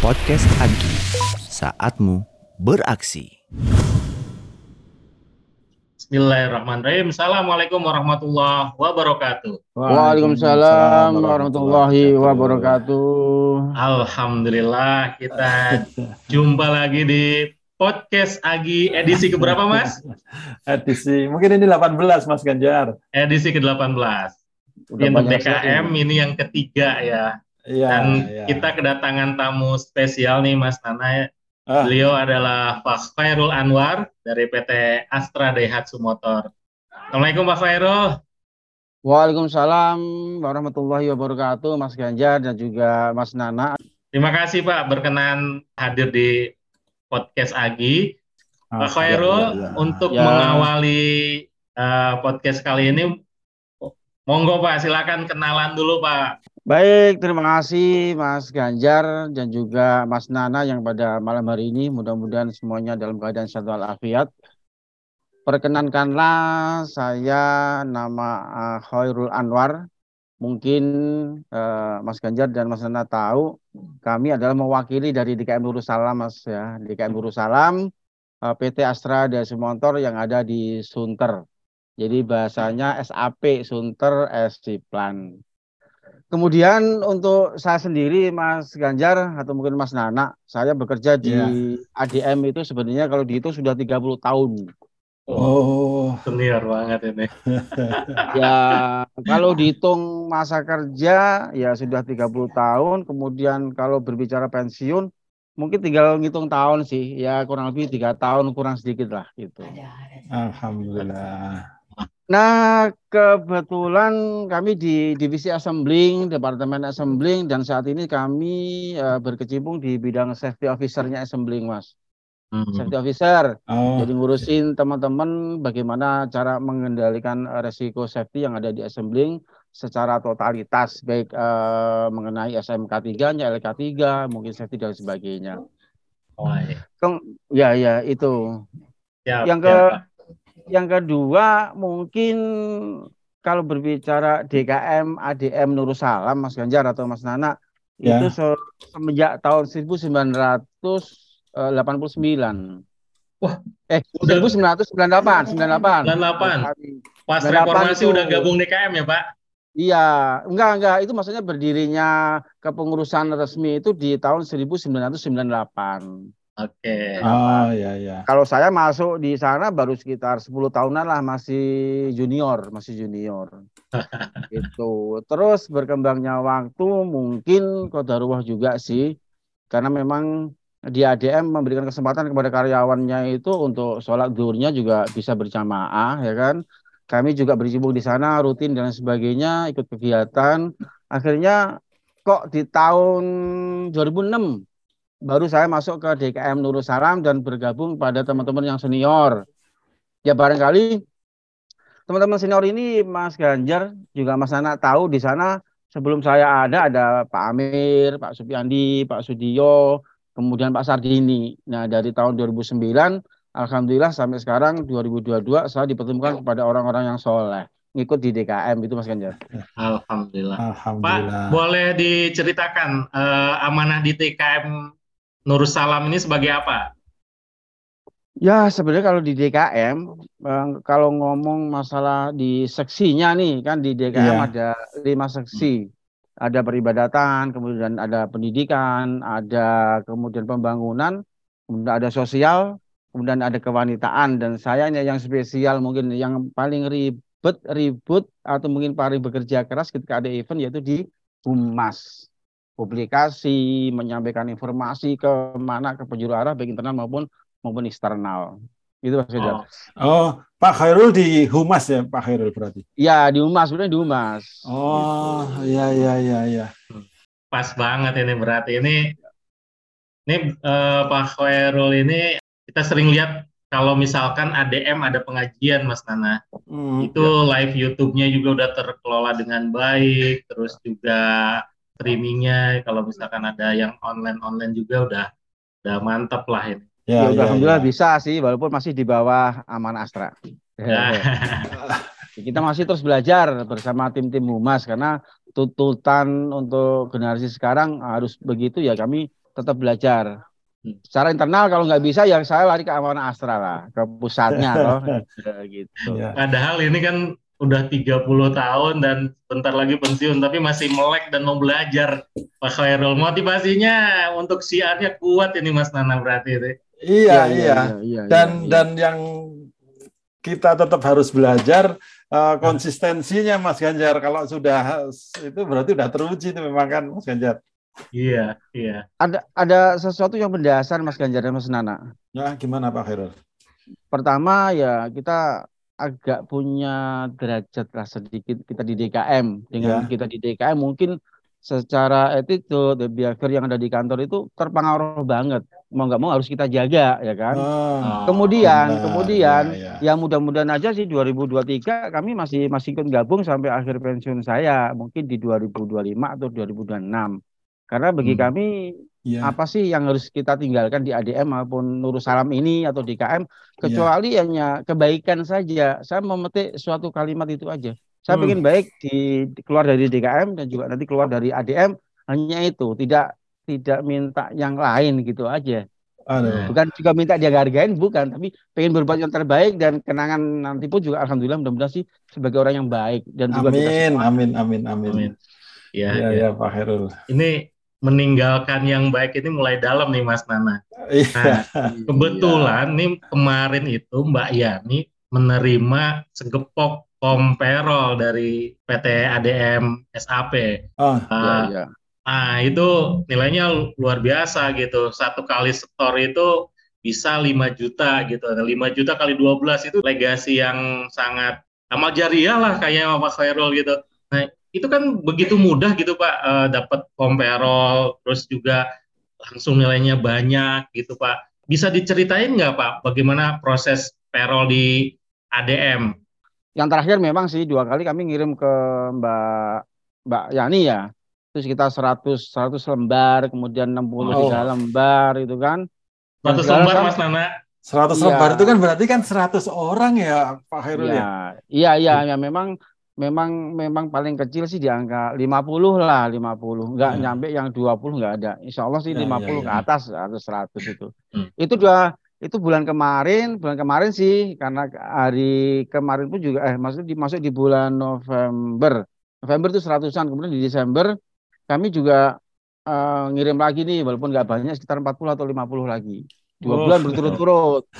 Podcast Agi, saatmu beraksi. Bismillahirrahmanirrahim. Assalamualaikum warahmatullahi wabarakatuh. Waalaikumsalam warahmatullahi wabarakatuh. Alhamdulillah kita jumpa lagi di podcast Agi edisi keberapa Mas? Edisi mungkin ini 18 Mas Ganjar. Edisi ke-18. Ini untuk DKM ini yang ketiga ya. Iya. Dan iya. kita kedatangan tamu spesial nih Mas Nana. Ah. Beliau adalah Pak Khairul Anwar dari PT Astra Daihatsu Motor. Assalamualaikum Pak Khairul. Waalaikumsalam warahmatullahi wabarakatuh Mas Ganjar dan juga Mas Nana. Terima kasih Pak berkenan hadir di podcast Agi. Ah, Pak Khairul iya, iya. untuk Ya. mengawali eh, podcast kali ini monggo Pak silakan kenalan dulu Pak. Baik, terima kasih Mas Ganjar dan juga Mas Nana yang pada malam hari ini mudah-mudahan semuanya dalam keadaan sehat walafiat. Perkenankanlah saya nama eh, Khairul Anwar. Mungkin eh, Mas Ganjar dan Mas Nana tahu kami adalah mewakili dari DKM Salam Mas ya. DKM Salam eh, PT Astra Daihatsu Motor yang ada di Sunter. Jadi bahasanya SAP Sunter SC Plan. Kemudian untuk saya sendiri Mas Ganjar atau mungkin Mas Nana, saya bekerja di ADM itu sebenarnya kalau dihitung sudah 30 tahun. Oh, Senior banget ini. Ya, kalau dihitung masa kerja ya sudah 30 tahun, kemudian kalau berbicara pensiun mungkin tinggal ngitung tahun sih, ya kurang lebih tiga tahun kurang sedikit lah gitu. alhamdulillah. Nah, kebetulan kami di divisi assembling, departemen assembling dan saat ini kami eh, berkecimpung di bidang safety officer-nya assembling, Mas. Hmm. Safety officer. Oh, Jadi ngurusin teman-teman bagaimana cara mengendalikan eh, resiko safety yang ada di assembling secara totalitas baik eh, mengenai SMK 3-nya, LK 3, mungkin safety dan sebagainya. Oh, iya. Ya ya itu. Siap, Yang ke- Pak. Yang kedua mungkin kalau berbicara DKM, ADM Nursalam, Mas Ganjar atau Mas Nana Ya. itu se- semenjak tahun 1989. Wah, eh udah- 1998, 98. 98. Pas 98 reformasi itu. udah gabung DKM ya Pak? Iya, enggak enggak itu maksudnya berdirinya kepengurusan resmi itu di tahun 1998. Oke. oh ya ya. Kalau saya masuk di sana baru sekitar 10 tahunan lah masih junior, masih junior. Itu. Terus berkembangnya waktu mungkin kodaruah juga sih. Karena memang di ADM memberikan kesempatan kepada karyawannya itu untuk sholat zuhurnya juga bisa berjamaah ya kan. Kami juga berjimbung di sana rutin dan sebagainya, ikut kegiatan. Akhirnya kok di tahun 2006 baru saya masuk ke DKM Nurul Salam dan bergabung pada teman-teman yang senior. Ya barangkali teman-teman senior ini Mas Ganjar juga Mas Nana tahu di sana sebelum saya ada ada Pak Amir, Pak Supiandi, Pak Sudiyo, kemudian Pak Sardini. Nah dari tahun 2009 Alhamdulillah sampai sekarang 2022 saya dipertemukan kepada orang-orang yang soleh ngikut di DKM itu Mas Ganjar. Alhamdulillah. Pak, Alhamdulillah. boleh diceritakan eh, amanah di TKM Nursalam ini sebagai apa? Ya, sebenarnya kalau di DKM, eh, kalau ngomong masalah di seksinya nih, kan di DKM Iya. ada lima seksi. Ada peribadatan, kemudian ada pendidikan, ada kemudian pembangunan, kemudian ada sosial, kemudian ada kewanitaan. Dan saya ini yang spesial mungkin yang paling ribet, ribut, atau mungkin paling bekerja keras ketika ada event yaitu di Humas. Publikasi, menyampaikan informasi ke mana, ke penjuru arah, baik internal maupun maupun eksternal. Gitu Mas Ganjar. Oh, Oh, Pak Khairul di Humas ya, Pak Khairul berarti. Ya, di Humas, sebenarnya di Humas. Oh, iya iya iya iya. pas banget ini berarti ini ini eh, Pak Khairul ini kita sering lihat kalau misalkan ADM ada pengajian Mas Nana, Hmm, itu live YouTube-nya juga udah terkelola dengan baik, terus juga streamingnya kalau misalkan ada yang online-online juga udah udah mantap lah ini. Ya, Ya, ya, alhamdulillah ya. bisa sih, walaupun masih di bawah aman Astra. Ya. Kita masih terus belajar bersama tim-tim Humas karena tuntutan untuk generasi sekarang harus begitu ya kami tetap belajar. Hmm. Secara internal kalau nggak bisa ya saya lari ke Amanah Astra lah, ke pusatnya loh gitu. Iya. Padahal ini kan udah 30 tahun dan bentar lagi pensiun tapi masih melek dan mau belajar Pak Khairul. Motivasinya untuk siarnya kuat ini Mas Nana berarti itu. Iya, iya. iya, Dan iya. dan yang kita tetap harus belajar eh, konsistensinya Mas Ganjar. Kalau sudah itu berarti udah teruji itu memang kan Mas Ganjar. Iya, iya. ada ada sesuatu yang mendasar Mas Ganjar dan Mas Nana. Nah, gimana Pak Khairul? Pertama ya kita agak punya derajat lah sedikit kita di DKM dengan Ya. kita di DKM mungkin secara attitude behavior yang ada di kantor itu terpengaruh banget mau nggak mau harus kita jaga ya kan Oh, kemudian benar. kemudian Ya, ya ya. mudah-mudahan aja sih 2023 kami masih masih ikut gabung sampai akhir pensiun saya mungkin di 2025 atau 2026 karena bagi Hmm. kami Iya. apa sih yang harus kita tinggalkan di ADM maupun Nurul Salam ini atau DKM kecuali hanya kebaikan saja. Saya memetik suatu kalimat itu aja. Saya Hmm. ingin baik di di- keluar dari DKM dan juga nanti keluar dari ADM hanya itu, tidak tidak minta yang lain gitu aja. Aduh. Bukan juga minta dia hargain, bukan, tapi pengen berbuat yang terbaik dan kenangan nanti pun juga alhamdulillah mudah-mudahan sih sebagai orang yang baik dan juga Amin, amin, amin, amin. Amin. Iya, Iya, iya. ya, Pak Khairul. Ini meninggalkan yang baik ini mulai dalam nih Mas Nana. Iya. Nah, kebetulan nih kemarin itu Mbak Yani menerima segepok komperol dari PT ADM SAP. Oh, Iya, Ah, iya. Nah, itu nilainya luar biasa gitu. Satu kali setor itu bisa 5 juta gitu. Nah, 5 juta kali 12 itu legasi yang sangat amal jariah lah kayak Pak Khairul gitu. Nah, itu kan begitu mudah gitu Pak eh, dapat komperol terus juga langsung nilainya banyak gitu Pak. Bisa diceritain nggak Pak bagaimana proses perol di ADM? Yang terakhir memang sih dua kali kami ngirim ke Mbak Mbak Yani ya. Itu sekitar 100 100 lembar, kemudian 63 lembar itu kan. Dan 100 sekarang lembar kan- Mas Nana. 100 Iya. lembar itu kan berarti kan 100 orang ya Pak Khairul ya. Iya, iya, iya, ya, memang memang memang paling kecil sih di angka 50 lah, 50. Enggak Ya. nyampe yang 20 enggak ada. Insya Allah sih Ya, 50 ya, ke ya. atas atau 100 itu. Hmm. Itu dua itu bulan kemarin, bulan kemarin sih karena hari kemarin pun juga eh maksudnya dimasuk di bulan November. November itu seratusan, kemudian di Desember kami juga eh, ngirim lagi nih walaupun nggak banyak sekitar 40 atau 50 lagi. Dua Oh. bulan berturut-turut.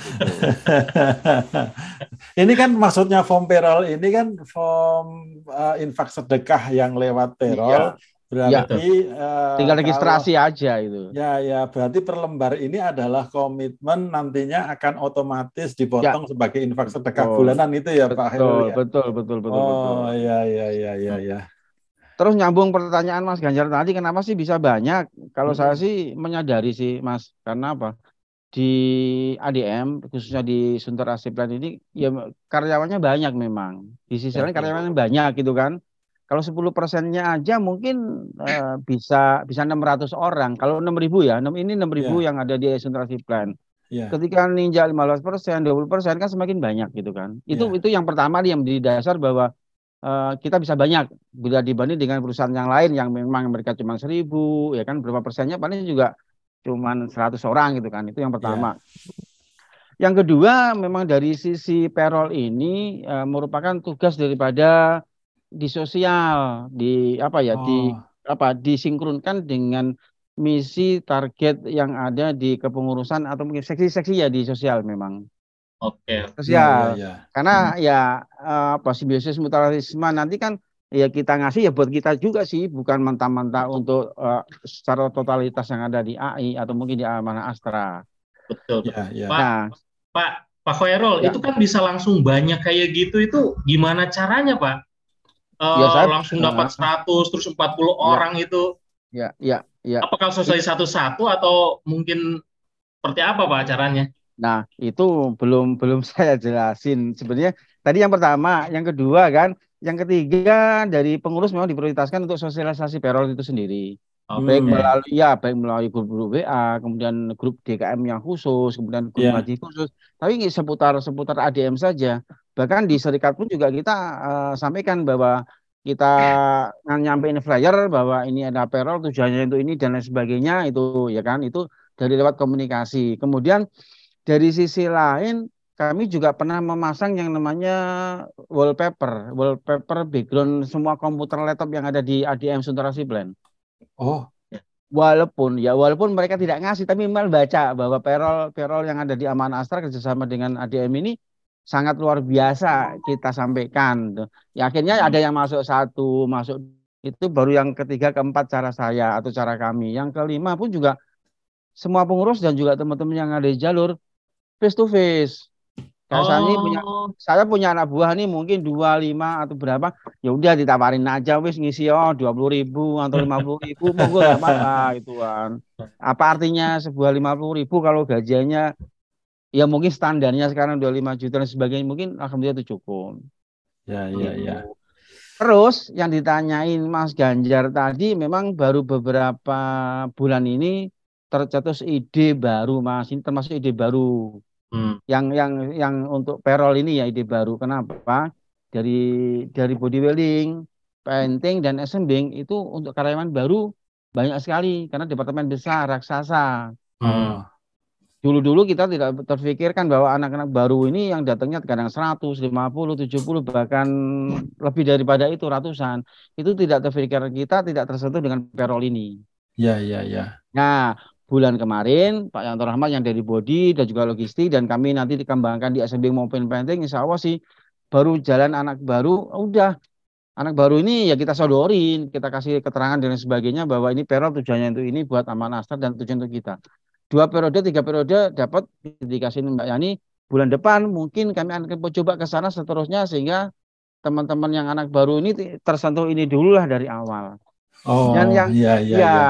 ini kan maksudnya form payroll ini kan form uh, infak sedekah yang lewat payroll. Berarti uh, Tinggal kalau- registrasi aja itu. Ya, ya, berarti per lembar ini adalah komitmen nantinya akan otomatis dipotong sebagai infak sedekah Ya. Betul. bulanan itu ya Pak Khairul Betul, ya. betul, betul, betul, betul. Oh, ya, ya, ya, ya, ya. Terus nyambung pertanyaan Mas Ganjar tadi, kenapa sih bisa banyak? Kalau Hmm. saya sih menyadari sih Mas, karena apa? Di ADM, khususnya di Sunter Asiplan ini, ya karyawannya banyak memang. Di sisi lain karyawannya banyak gitu kan. Kalau 10 persennya aja mungkin eh, bisa bisa 600 orang. Kalau 6.000 ya, enam- ini 6.000 yang ada di Sunter Asiplan. Ya. Ketika ninja 15 persen, 20 persen kan semakin banyak gitu kan. Itu Iya. itu yang pertama yang menjadi dasar bahwa eh, kita bisa banyak bila dibanding dengan perusahaan yang lain yang memang mereka cuma seribu, ya kan berapa persennya paling juga cuma 100 orang gitu kan. Itu yang pertama. Yang kedua memang dari sisi payroll ini eh, merupakan tugas daripada di sosial, di apa ya, di Oh, apa disinkronkan dengan misi target yang ada di kepengurusan atau mungkin seksi-seksi ya di sosial memang Oke. sosial ya, ya. karena ya eh, apa simbiosis mutualisme nanti kan ya kita ngasih ya buat kita juga sih bukan mentah-mentah untuk eh, secara totalitas yang ada di AI atau mungkin di Amanah Astra. Betul. Ya, ya. Pak, Nah, Pak, Pak Khairul, Ya. itu kan bisa langsung banyak kayak gitu, itu gimana caranya, Pak? Eh, Ya, saya- langsung dapat 100, terus 40 orang itu. ya ya ya. Apakah selesai satu-satu atau mungkin seperti apa, Pak, caranya? Nah, itu belum belum saya jelasin. Sebenarnya tadi yang pertama, yang kedua kan, yang ketiga dari pengurus memang diprioritaskan untuk sosialisasi payroll itu sendiri. Baik Hmm. melalui ya baik melalui grup-grup WA, kemudian grup DKM yang khusus, kemudian grup Iya. ngaji khusus. Tapi ini seputar seputar ADM saja. Bahkan di serikat pun juga kita eh, sampaikan bahwa kita nyampein flyer bahwa ini ada payroll tujuannya untuk ini dan lain sebagainya itu ya kan itu dari lewat komunikasi. Kemudian dari sisi lain kami juga pernah memasang yang namanya wallpaper, wallpaper background semua komputer laptop yang ada di ADM Suntarasi Plan. Oh, walaupun ya walaupun mereka tidak ngasih tapi minimal baca bahwa payroll payroll yang ada di Aman Astra kerjasama dengan ADM ini sangat luar biasa kita sampaikan. Ya, akhirnya ada yang masuk satu, masuk itu baru yang ketiga, keempat cara saya atau cara kami. Yang kelima pun juga semua pengurus dan juga teman-teman yang ada di jalur face to face. Kayak oh. saya punya saya punya anak buah nih mungkin dua lima atau berapa ya udah ditawarin aja wis ngisi oh dua puluh ribu atau lima puluh ribu monggo gak apa-apa gitu kan apa artinya sebuah lima puluh ribu kalau gajiannya ya mungkin standarnya sekarang 25 juta dan sebagainya mungkin alhamdulillah itu cukup. Ya, ya, gitu. ya. Terus yang ditanyain Mas Ganjar tadi memang baru beberapa bulan ini tercetus ide baru Mas, ini termasuk ide baru. Hmm. Yang yang yang untuk payroll ini ya ide baru. Kenapa? Dari dari body welding, painting dan assembling itu untuk karyawan baru banyak sekali karena departemen besar raksasa. Hmm. Dulu-dulu kita tidak terpikirkan bahwa anak-anak baru ini yang datangnya kadang 100, 50, 70 bahkan lebih daripada itu ratusan. Itu tidak terpikir kita tidak tersentuh dengan payroll ini. Ya, ya, ya. Nah, bulan kemarin Pak Yanto Rahmat yang dari body dan juga logistik dan kami nanti dikembangkan di SMB maupun painting insya Allah sih baru jalan anak baru udah anak baru ini ya kita sodorin kita kasih keterangan dan sebagainya bahwa ini payroll tujuannya untuk ini buat aman astar dan tujuan untuk kita dua periode, tiga periode dapat dikasih Mbak Yani. Bulan depan mungkin kami akan coba ke sana seterusnya sehingga teman-teman yang anak baru ini tersentuh ini dulu lah dari awal. Oh, dan yang iya, iya, ya, iya.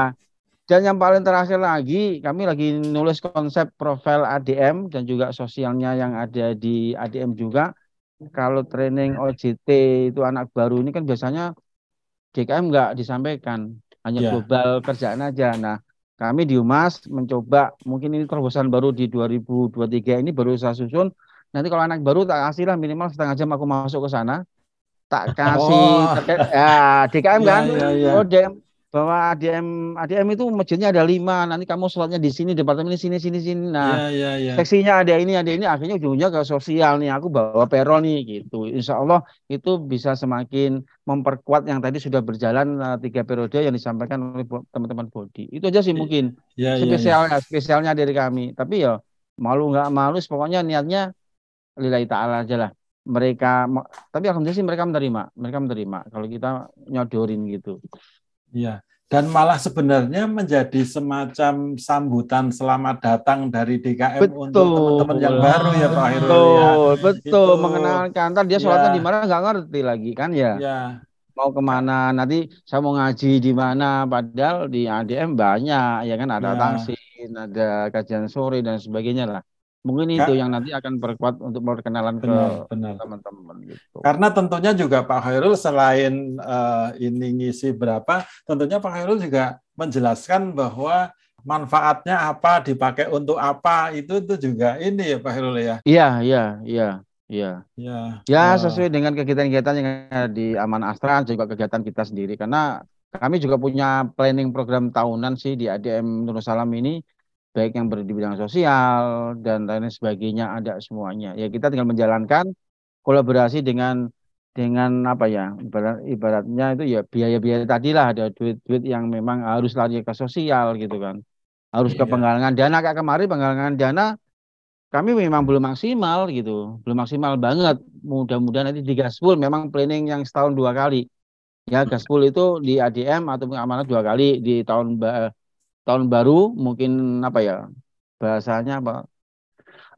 Dan yang paling terakhir lagi kami lagi nulis konsep profil ADM dan juga sosialnya yang ada di ADM juga. Kalau training OJT itu anak baru ini kan biasanya DKM nggak disampaikan, hanya yeah. global kerjaan aja. Nah, kami di Humas mencoba mungkin ini terobosan baru di 2023 ini baru saya susun nanti kalau anak baru tak kasih lah minimal setengah jam aku masuk ke sana tak kasih oh. terkait ya DKM ya, kan ya, ya. oh DM bahwa ADM ADM itu masjidnya ada lima. Nanti kamu sholatnya di sini departemen ini sini sini sini. Nah ya, ya, ya. seksinya ada ini ada ini. Akhirnya ujungnya ke sosial nih. Aku bawa payroll nih gitu. Insya Allah itu bisa semakin memperkuat yang tadi sudah berjalan uh, tiga periode yang disampaikan oleh teman-teman body. Itu aja sih mungkin. ya, spesial ya, ya. spesialnya dari kami. Tapi ya malu nggak malu pokoknya niatnya lillahi ta'ala aja lah. Mereka tapi alhamdulillah sih mereka menerima mereka menerima. Kalau kita nyodorin gitu Iya. Dan malah sebenarnya menjadi semacam sambutan selamat datang dari DKM betul. untuk teman-teman yang baru ya Pak Heru. Betul, ya. betul. Itu. Mengenalkan. Ntar dia sholatnya ya. di mana nggak ngerti lagi kan ya. ya. Mau ke mana? Nanti saya mau ngaji di mana? Padahal di ADM banyak ya kan ada ya. tangsin, ada kajian sore dan sebagainya lah. Mungkin itu yang nanti akan berkuat untuk perkenalan ke teman-teman gitu. Karena tentunya juga Pak Khairul selain uh, ini ngisi berapa, tentunya Pak Khairul juga menjelaskan bahwa manfaatnya apa, dipakai untuk apa, itu itu juga ini ya Pak Khairul ya. Iya, iya, iya. Iya. Ya, ya sesuai dengan kegiatan-kegiatan yang ada di Aman Astra juga kegiatan kita sendiri karena kami juga punya planning program tahunan sih di ADM Salam ini baik yang ber, di bidang sosial dan lain sebagainya ada semuanya. Ya kita tinggal menjalankan kolaborasi dengan dengan apa ya ibarat, ibaratnya itu ya biaya-biaya tadi lah ada duit-duit yang memang harus lari ke sosial gitu kan harus iya. ke penggalangan dana kayak kemarin penggalangan dana kami memang belum maksimal gitu belum maksimal banget mudah-mudahan nanti di Gaspol memang planning yang setahun dua kali ya Gaspol itu di ADM atau amanat dua kali di tahun tahun baru mungkin apa ya bahasanya apa?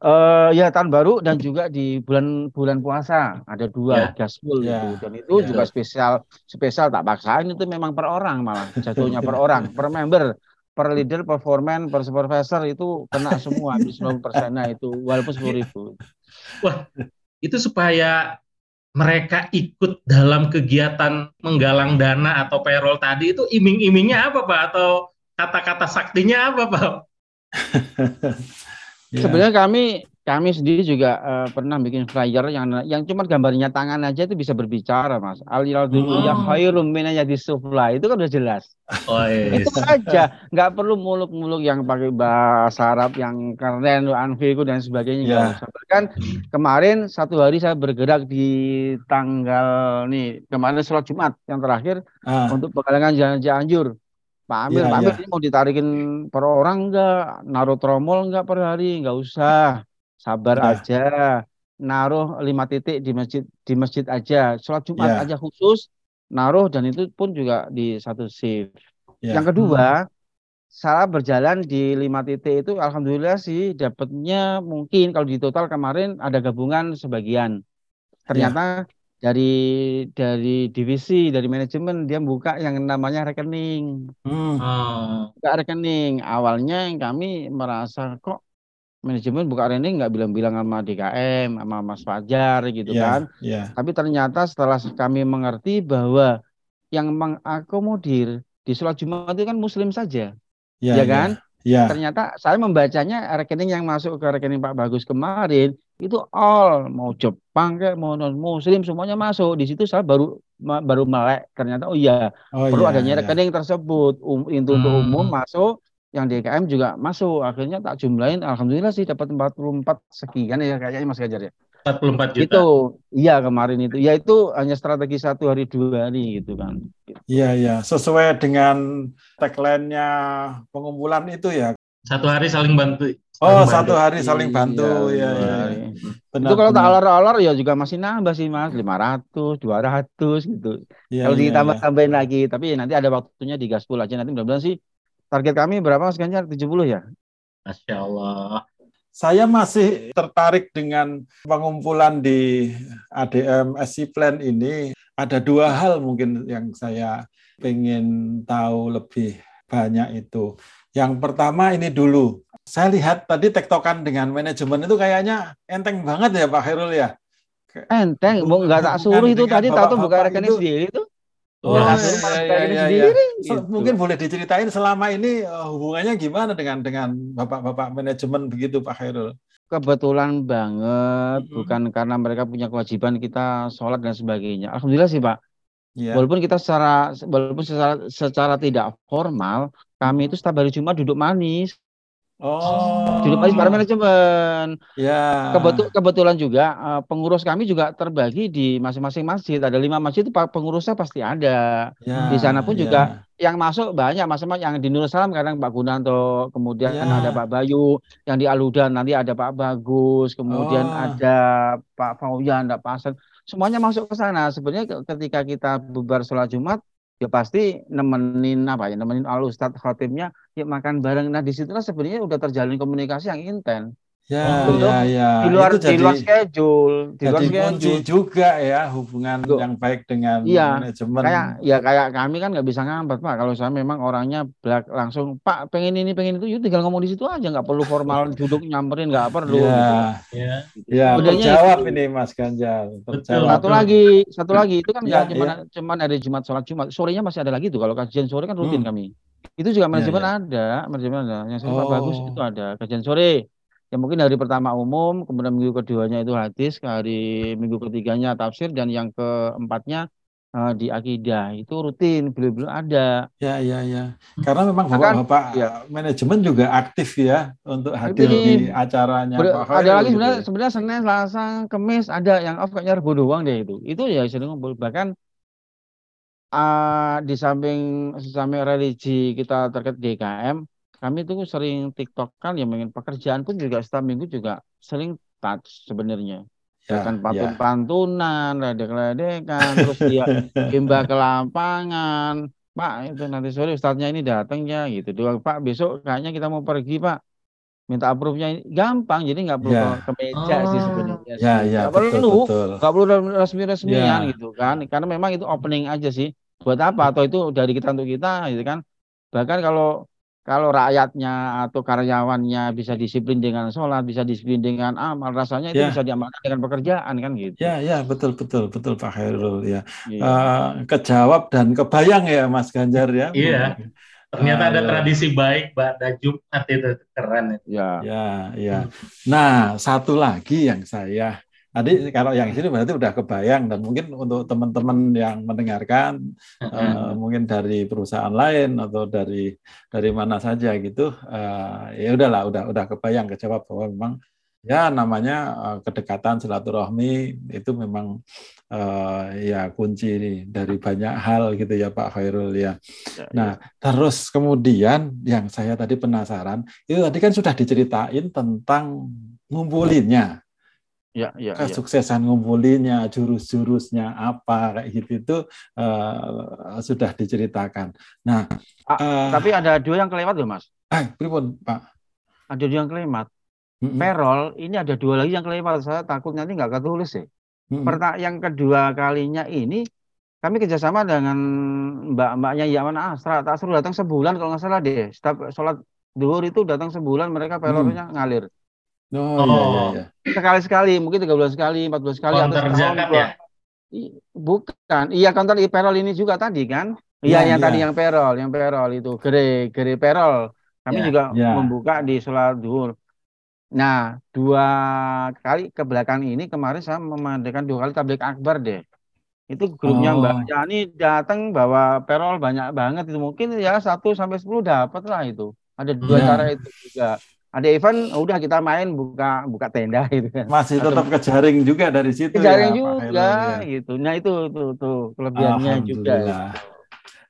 Uh, ya tahun baru dan juga di bulan bulan puasa. Ada dua yeah. gaspol yeah. itu dan itu yeah. juga spesial spesial. Tak paksain itu memang per orang malah. Jatuhnya per orang per member per leader per foreman per supervisor itu kena semua habis 90 persennya itu walaupun sepuluh ribu. Wah itu supaya mereka ikut dalam kegiatan menggalang dana atau payroll tadi itu iming-imingnya apa Pak? Atau kata-kata saktinya apa Pak? Ya. Sebenarnya kami kami sendiri juga uh, pernah bikin flyer yang yang cuma gambarnya tangan aja itu bisa berbicara mas alil dulu ya khairum di sufla itu kan udah jelas oh, iya. itu aja nggak perlu muluk-muluk yang pakai bahasa Arab yang keren anfiku dan sebagainya yeah. kan kemarin satu hari saya bergerak di tanggal nih kemarin sholat Jumat yang terakhir uh. untuk penggalangan jalan Cianjur Pak Amir, yeah, Pak Amir yeah. ini mau ditarikin per orang enggak, naruh tromol enggak per hari, enggak usah sabar nah. aja naruh lima titik di masjid di masjid aja sholat jumat yeah. aja khusus naruh dan itu pun juga di satu shift yeah. yang kedua hmm. saya berjalan di lima titik itu alhamdulillah sih dapatnya mungkin kalau di total kemarin ada gabungan sebagian ternyata yeah. Dari dari divisi dari manajemen dia buka yang namanya rekening hmm. buka rekening awalnya kami merasa kok manajemen buka rekening nggak bilang-bilang sama DKM, sama Mas Fajar gitu yeah, kan. Yeah. Tapi ternyata setelah kami mengerti bahwa yang mengakomodir di sholat Jumat itu kan Muslim saja, yeah, ya kan? Yeah. Yeah. Ternyata saya membacanya rekening yang masuk ke rekening Pak Bagus kemarin itu all. Mau Jepang kayak mau non Muslim semuanya masuk. Di situ saya baru baru melek. Ternyata oh iya oh, perlu yeah, adanya iya. rekening tersebut. Um, itu untuk hmm. umum masuk yang DKM juga masuk. Akhirnya tak jumlahin. Alhamdulillah sih dapat 44 sekian ya kayaknya Mas Gajar ya. 44 juta. Itu iya kemarin itu. Ya itu hanya strategi satu hari dua hari gitu kan. Iya iya. Sesuai dengan tagline-nya pengumpulan itu ya. Satu hari saling bantu Oh, bantu. satu hari saling bantu iya, ya. ya, ya. Benar, itu kalau tak alor-alor ya juga masih nambah sih Mas, 500, 200 gitu. Ya, kalau ya, ditambah-tambahin ya. lagi, tapi nanti ada waktunya digaspol aja nanti mudah-mudahan sih Target kami berapa Mas Ganjar? 70 ya? Masya Allah. Saya masih tertarik dengan pengumpulan di ADM SC Plan ini. Ada dua hal mungkin yang saya ingin tahu lebih banyak itu. Yang pertama ini dulu. Saya lihat tadi tektokan dengan manajemen itu kayaknya enteng banget ya Pak Herul ya. Enteng, mau nggak tak suruh itu tadi tahu tuh buka rekening sendiri itu. Oh, ya, ya, ya, ya. Gitu. Mungkin boleh diceritain selama ini uh, hubungannya gimana dengan dengan bapak-bapak manajemen begitu Pak Khairul? Kebetulan banget, hmm. bukan karena mereka punya kewajiban kita sholat dan sebagainya. Alhamdulillah sih Pak. Ya. Walaupun kita secara walaupun secara, secara tidak formal, kami itu setiap hari Jumat duduk manis. Oh. Manis para manajemen. Ya. Kebetul, kebetulan juga uh, pengurus kami juga terbagi di masing-masing masjid. Ada lima masjid itu pengurusnya pasti ada. Ya, di sana pun ya. juga yang masuk banyak masing-masing yang di Nur Salam kadang Pak Gunanto, kemudian ya. ada Pak Bayu, yang di Aludan nanti ada Pak Bagus, kemudian oh. ada Pak Fauyan, ada Pak Hasan. Semuanya masuk ke sana. Sebenarnya ketika kita bubar sholat Jumat, ya pasti nemenin apa ya nemenin al ustadz khatibnya ya makan bareng. Nah di situlah sebenarnya udah terjalin komunikasi yang intens Ya, Untuk ya, ya. Di luar, itu jadi, di luar schedule, di luar schedule. kunci juga ya hubungan Loh. yang baik dengan iya, manajemen. Kayak ya kayak kami kan nggak bisa ngambat pak. Kalau saya memang orangnya belak langsung Pak pengen ini pengen itu, yuk tinggal ngomong di situ aja, nggak perlu formal duduk nyamperin nggak perlu. Iya. Ya. Ya. Terjawab itu. ini Mas Ganjar. Terjawab. Satu lagi, satu lagi itu kan nggak ya, cuma ya. cuman ada Jumat sholat Jumat, sorenya masih ada lagi tuh. Kalau kajian sore kan rutin hmm. kami. Itu juga manajemen ya, ya. ada, manajemen ada. Yang saya oh. bagus itu ada kajian sore ya mungkin hari pertama umum, kemudian minggu keduanya itu hadis, hari minggu ketiganya tafsir, dan yang keempatnya uh, di akidah itu rutin beliau-beliau ada. Ya ya ya. Karena memang bapak-bapak ya. manajemen juga aktif ya untuk hadir di acaranya. Ber ada lagi gitu sebenarnya ya. sebenarnya Senin, Selasa, Kamis ada yang off kayaknya Rabu doang deh itu. Itu ya sering ngumpul bahkan uh, di samping samping religi kita terkait DKM kami tuh sering TikTok kan yang ingin pekerjaan pun juga setiap minggu juga sering touch sebenarnya. Ya, kan pantun-pantunan, ledek-ledekan, terus dia himba ke lapangan. Pak, itu nanti sore ustadznya ini datang ya gitu. Dua Pak, besok kayaknya kita mau pergi Pak. Minta approve-nya gampang, jadi nggak perlu ya. ke meja oh. sih sebenarnya. Ya, ya, nggak perlu, nggak perlu resmi-resmian ya. gitu kan. Karena memang itu opening aja sih. Buat apa? Atau itu dari kita untuk kita gitu kan. Bahkan kalau kalau rakyatnya atau karyawannya bisa disiplin dengan sholat, bisa disiplin dengan amal, rasanya itu ya. bisa diamalkan dengan pekerjaan kan gitu. Ya, ya betul betul betul Pak Khairul ya. ya. Uh, kejawab dan kebayang ya Mas Ganjar ya. Iya. Ternyata ada tradisi baik pada Jumat itu keren. itu. Ya. Ya, ya. Nah, satu lagi yang saya tadi kalau yang sini berarti udah kebayang dan mungkin untuk teman-teman yang mendengarkan eh, mungkin dari perusahaan lain atau dari dari mana saja gitu, eh, ya udahlah, udah udah kebayang kejawab bahwa memang ya namanya eh, kedekatan silaturahmi itu memang eh, ya kunci nih dari banyak hal gitu ya Pak Khairul ya. Ya, Nah, terus kemudian yang saya tadi penasaran, itu tadi kan sudah diceritain tentang ngumpulinnya, ya, ya, ya. kesuksesan ngumpulinnya, jurus-jurusnya apa kayak gitu itu eh, sudah diceritakan. Nah, Ah, eh, Tapi ada dua yang kelewat loh mas. eh, pripun, Pak? Ada dua yang kelewat. Mm-mm, Perol ini ada dua lagi yang kelewat. Saya takut nanti nggak ketulis sih. mm-mm. Perta yang kedua kalinya ini kami kerjasama dengan mbak-mbaknya Yaman Astra. Tak suruh datang sebulan kalau nggak salah deh. Setiap sholat duhur itu datang sebulan mereka pelornya ngalir. Oh, iya, iya, iya. Sekali-sekali, mungkin tiga bulan sekali, empat bulan sekali, atau Counter setahun, zakat ya. I- Bukan, iya counter i- perol ini juga tadi kan? Iya, Iya, yang iya. tadi yang perol, yang perol itu, gere, gere perol. Kami Ya, juga ya. membuka di sholat duhur. Nah, dua kali ke belakang ini kemarin saya memadakan dua kali tablik akbar deh. Itu grupnya Oh. Mbak Yani datang bawa perol banyak banget itu mungkin ya satu sampai sepuluh dapat lah itu. Ada dua Ya. cara itu juga. Ada event, udah kita main buka buka tenda gitu kan. Masih Atau tetap kejaring juga dari situ Kejaring ya, juga Khairul, ya. gitu. Nah itu tuh tuh kelebihannya juga. Alhamdulillah.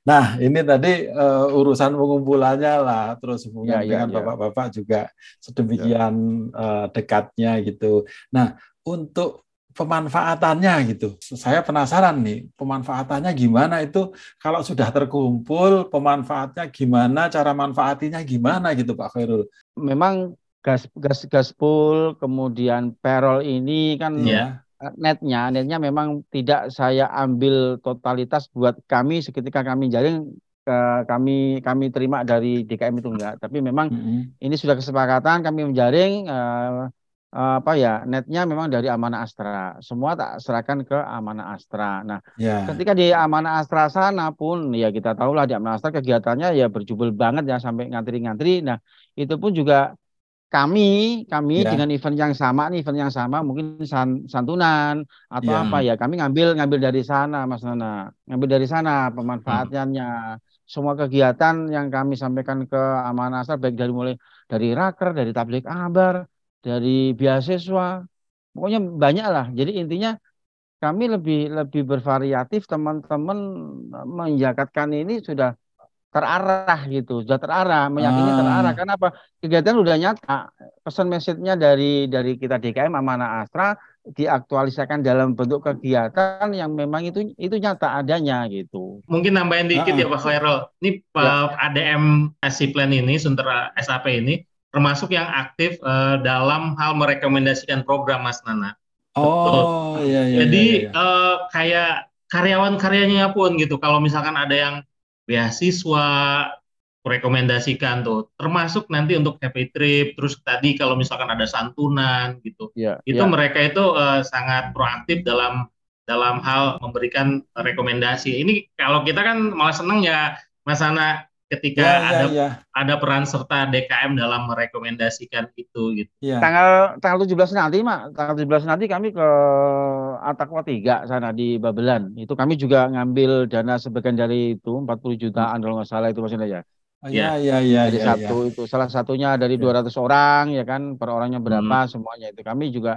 Nah, ini tadi eh, urusan pengumpulannya lah, terus Ya, hubungan ya, dengan ya. bapak-bapak juga sedemikian eh, dekatnya gitu. Nah, untuk pemanfaatannya gitu, saya penasaran nih, pemanfaatannya gimana itu kalau sudah terkumpul, pemanfaatnya gimana, cara manfaatinya gimana gitu Pak Khairul? Memang gas gas gaspol kemudian perol ini kan Iya. eh, netnya netnya memang tidak saya ambil totalitas buat kami seketika kami jaring eh, kami kami terima dari DKM itu enggak tapi memang Mm-mm. ini sudah kesepakatan kami menjaring eh, apa ya netnya memang dari Amanah Astra. Semua tak serahkan ke Amanah Astra. Nah Ya, ketika di Amanah Astra sana pun ya kita tahu lah di Amanah Astra kegiatannya ya berjubel banget ya sampai ngantri-ngantri. Nah itu pun juga kami kami Ya. dengan event yang sama nih event yang sama mungkin san- santunan atau Ya. apa ya kami ngambil ngambil dari sana Mas Nana. Ngambil dari sana pemanfaatannya semua kegiatan yang kami sampaikan ke Amanah Astra baik dari mulai dari raker dari tablik abar dari beasiswa pokoknya banyak lah. Jadi intinya kami lebih lebih bervariatif teman-teman menjakatkan ini sudah terarah gitu sudah terarah meyakini Ah. terarah. Karena apa? Kegiatan udah nyata. Pesan message-nya dari dari kita DKM Amanah Astra diaktualisasikan dalam bentuk kegiatan yang memang itu itu nyata adanya gitu. Mungkin nambahin dikit Ah, ya Pak Khairul. Ini Pak ADM SC Plan ini, Suntera SAP ini, termasuk yang aktif eh, dalam hal merekomendasikan program Mas Nana. oh iya iya. Jadi iya, iya. eh, kayak karyawan-karyanya pun gitu. Kalau misalkan ada yang beasiswa rekomendasikan tuh, termasuk nanti untuk happy trip, terus tadi kalau misalkan ada santunan gitu, ya itu mereka itu eh, sangat proaktif dalam dalam hal memberikan rekomendasi. Ini kalau kita kan malah seneng ya, Mas Ana, ketika Ya, ya, ada ya, ada peran serta DKM dalam merekomendasikan itu gitu. ya. tanggal tanggal 17 nanti mak tanggal 17 nanti kami ke Atakwa 3 sana di Babelan itu kami juga ngambil dana sebagian dari itu 40 jutaan kalau nggak salah itu maksudnya ya Ya, ya, ya, dari ya, ya. satu itu salah satunya dari Ya. 200 orang ya kan per orangnya berapa semuanya itu kami juga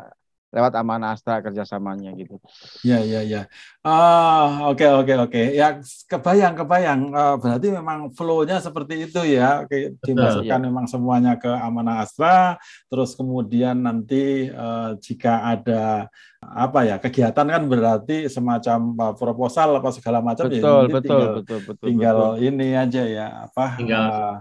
lewat Amanah Astra kerjasamanya gitu Ya, ya, ya. Ah, oke, oke, oke. Ya, kebayang, kebayang. Eh, berarti memang flow-nya seperti itu ya. Oke, dimasukkan ya. memang semuanya ke Amanah Astra. Terus kemudian nanti eh, jika ada apa ya kegiatan kan berarti semacam eh, proposal apa segala macam ya. betul nanti betul tinggal, betul betul tinggal betul. ini aja ya apa? Tinggal- eh,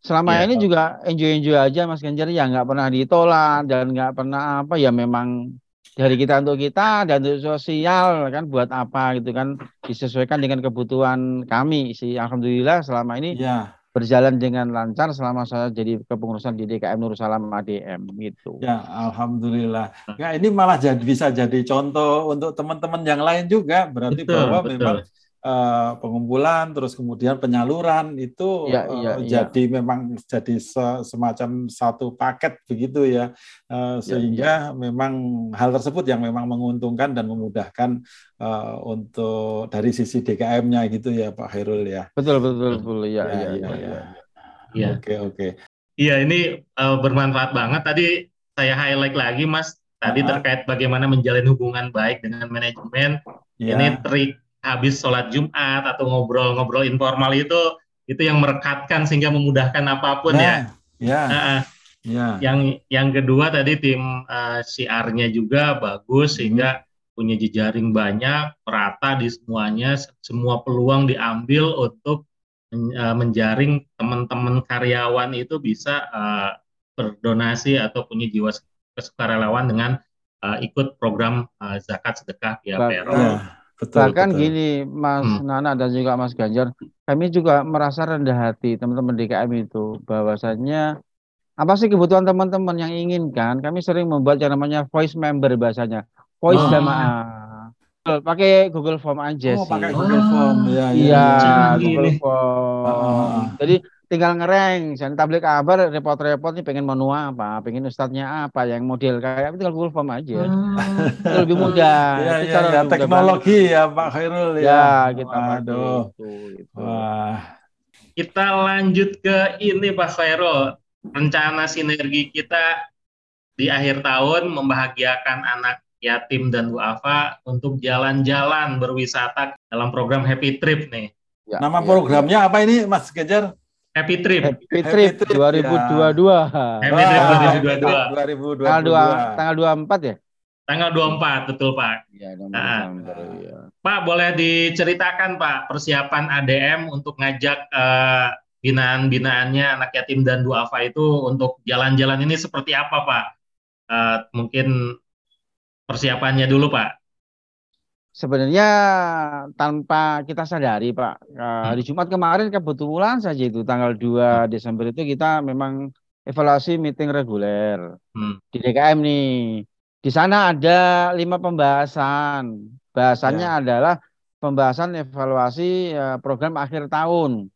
selama Iya. ini juga enjoy enjoy aja Mas Ganjar ya nggak pernah ditolak dan nggak pernah apa ya memang dari kita untuk kita dan untuk sosial kan buat apa gitu kan disesuaikan dengan kebutuhan kami sih alhamdulillah selama ini ya. berjalan dengan lancar selama saya jadi kepengurusan di DKM Nur Salam ADM gitu. Ya, alhamdulillah. Ya, ini malah jadi bisa jadi contoh untuk teman-teman yang lain juga. Berarti Betul, bahwa betul. memang uh, pengumpulan terus kemudian penyaluran itu ya, iya, uh, jadi iya. memang jadi se semacam satu paket begitu ya uh, sehingga ya, ya. memang hal tersebut yang memang menguntungkan dan memudahkan uh, untuk dari sisi DKM-nya gitu ya Pak Hairul ya betul betul betul ya ya ya, ya, ya. ya. oke oke iya ini uh, bermanfaat banget tadi saya highlight lagi Mas tadi uh -huh. terkait bagaimana menjalin hubungan baik dengan manajemen ya. ini trik habis sholat Jumat atau ngobrol-ngobrol informal itu itu yang merekatkan sehingga memudahkan apa pun nah, ya. Ya. Uh, ya. Yang yang kedua tadi tim uh, CR-nya juga bagus hmm. sehingga punya jejaring banyak, merata di semuanya, semua peluang diambil untuk uh, menjaring teman-teman karyawan itu bisa uh, berdonasi atau punya jiwa kesukarelawan dengan uh, ikut program uh, zakat sedekah ya, Ya. Betul, Bahkan betul. gini, Mas hmm. Nana dan juga Mas Ganjar, kami juga merasa rendah hati teman-teman DKM itu bahwasannya apa sih kebutuhan teman-teman yang inginkan? Kami sering membuat yang namanya voice member bahasanya, voice oh. jamaah. Pakai Google Form aja oh, sih. pakai Google Form. Ya, ya, iya, ya, Google Form. Uh. Jadi tinggal ngereng jangan tablik kabar repot-repot nih pengen menu apa pengen ustadznya apa yang model kayak tinggal Google Form aja hmm. itu lebih mudah ya, itu ya, ya. teknologi ya Pak Khairul ya, ya kita Aduh. Itu, itu. Wah. kita lanjut ke ini Pak Khairul rencana sinergi kita di akhir tahun membahagiakan anak yatim dan duafa untuk jalan-jalan berwisata dalam program Happy Trip nih. Ya, Nama ya, programnya ya. apa ini Mas Gejar? Happy Trip. Happy Trip, Happy Trip 2022. Ya. Happy Trip 2022. 2022. Tanggal 2 tanggal 24 ya? Tanggal 24 betul Pak. Ya, nah, ya. Pak boleh diceritakan Pak persiapan ADM untuk ngajak uh, binaan-binaannya anak yatim dan duafa itu untuk jalan-jalan ini seperti apa Pak? Uh, mungkin persiapannya dulu Pak sebenarnya tanpa kita sadari Pak uh, di Jumat kemarin kebetulan saja itu tanggal 2 Desember itu kita memang evaluasi meeting reguler hmm. di DKM nih di sana ada lima pembahasan bahasannya ya. adalah pembahasan evaluasi uh, program akhir tahun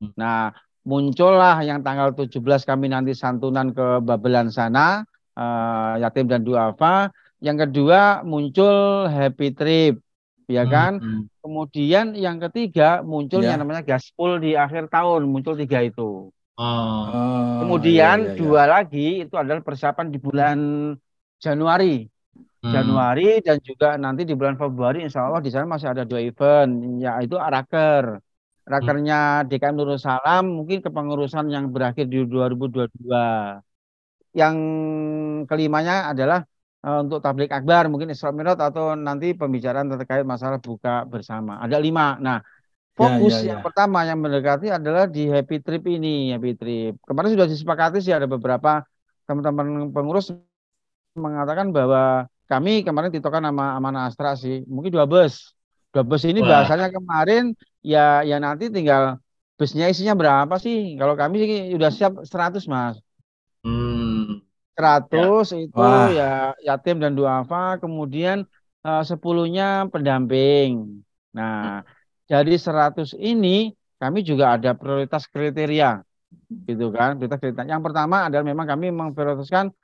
hmm. nah muncullah yang tanggal 17 kami nanti santunan ke Babelan sana uh, yatim dan duafa yang kedua muncul happy trip, ya hmm, kan? Hmm. Kemudian yang ketiga muncul ya. yang namanya gaspol di akhir tahun, muncul tiga itu. Oh. Kemudian ya, ya, ya. dua lagi itu adalah persiapan di bulan Januari. Hmm. Januari dan juga nanti di bulan Februari insya Allah di sana masih ada dua event yaitu Araker. Rakernya. DKM Nurul Salam mungkin kepengurusan yang berakhir di 2022. Yang kelimanya adalah untuk tablik akbar mungkin Isra Mi'raj atau nanti pembicaraan terkait masalah buka bersama. Ada lima. Nah, fokus ya, ya, ya. yang pertama yang mendekati adalah di happy trip ini, happy trip. Kemarin sudah disepakati sih ada beberapa teman-teman pengurus mengatakan bahwa kami kemarin titokan nama Amanah Astra sih, mungkin dua bus. Dua bus ini Wah. bahasanya kemarin ya ya nanti tinggal busnya isinya berapa sih? Kalau kami sih sudah siap 100 mas. Hmm. 100 ya. itu Wah. ya yatim dan duafa, kemudian uh, sepuluhnya pendamping. Nah, jadi 100 ini kami juga ada prioritas kriteria. Gitu kan, prioritas kriteria. Yang pertama adalah memang kami memprioritaskan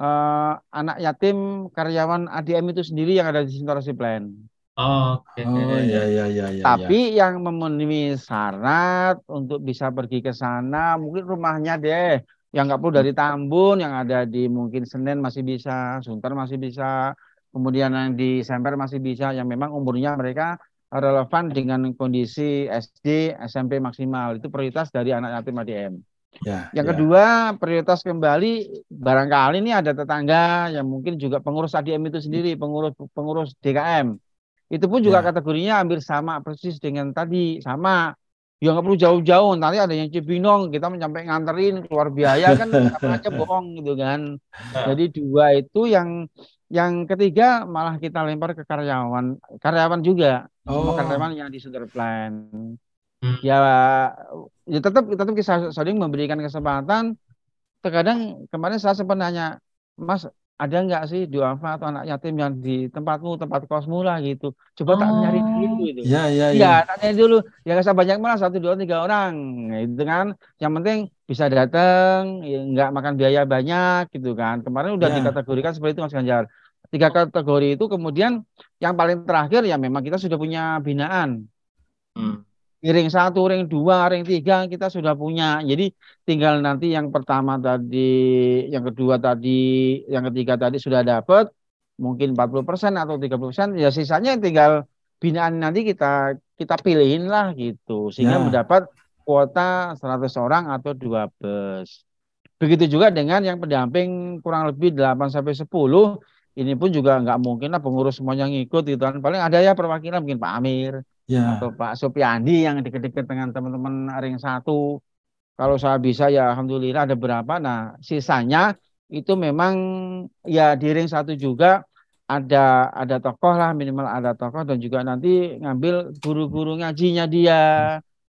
uh, anak yatim karyawan ADM itu sendiri yang ada di Sintorasi Plan. Oh, Oke. Okay. Oh iya iya iya iya. Tapi ya. yang memenuhi syarat untuk bisa pergi ke sana mungkin rumahnya deh yang nggak perlu dari Tambun yang ada di mungkin Senen masih bisa, Sunter masih bisa, kemudian yang di Semper masih bisa, yang memang umurnya mereka relevan dengan kondisi SD, SMP maksimal itu prioritas dari anak yatim ADM. Ya, yang ya. kedua prioritas kembali barangkali ini ada tetangga yang mungkin juga pengurus ADM itu sendiri, pengurus pengurus DKM. Itu pun juga ya. kategorinya hampir sama persis dengan tadi sama ya nggak perlu jauh-jauh nanti ada yang Cibinong kita sampai nganterin keluar biaya kan apa aja bohong gitu kan. Jadi dua itu yang yang ketiga malah kita lempar ke karyawan karyawan juga. Oh. karyawan yang di sugar plan. Hmm. ya ya tetap tetap kita saling memberikan kesempatan. Terkadang kemarin saya sempat nanya mas ada nggak sih duafa atau anak yatim yang di tempatmu, tempat kosmu lah gitu. Coba tak nyari dulu itu. Iya, iya, Iya, iya. tak nyari dulu. Ya nggak usah banyak malah satu dua tiga orang, itu kan. Yang penting bisa datang, ya, nggak makan biaya banyak gitu kan. Kemarin udah Ya. dikategorikan seperti itu Mas Ganjar. Tiga kategori itu kemudian yang paling terakhir ya memang kita sudah punya binaan. Hmm. Ring satu, ring dua, ring tiga kita sudah punya. Jadi tinggal nanti yang pertama tadi, yang kedua tadi, yang ketiga tadi sudah dapat mungkin 40% atau 30%, ya sisanya tinggal binaan nanti kita kita pilihin lah gitu sehingga Ya. mendapat kuota 100 orang atau dua bus. Begitu juga dengan yang pendamping kurang lebih 8 sampai 10 ini pun juga nggak mungkin lah pengurus semuanya ngikut gitu kan. Paling ada ya perwakilan mungkin Pak Amir, Ya. atau Pak Supiandi yang deket-deket dengan teman-teman ring satu. Kalau saya bisa ya alhamdulillah ada berapa. Nah sisanya itu memang ya di ring satu juga ada ada tokoh lah minimal ada tokoh dan juga nanti ngambil guru-guru ngajinya dia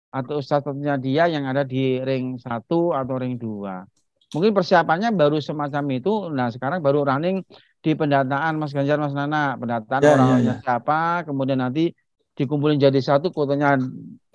atau ustadznya dia yang ada di ring satu atau ring dua. Mungkin persiapannya baru semacam itu. Nah sekarang baru running di pendataan Mas Ganjar, Mas Nana. Pendataan Ya, orang-orangnya ya, ya. siapa, kemudian nanti dikumpulin jadi satu kuotanya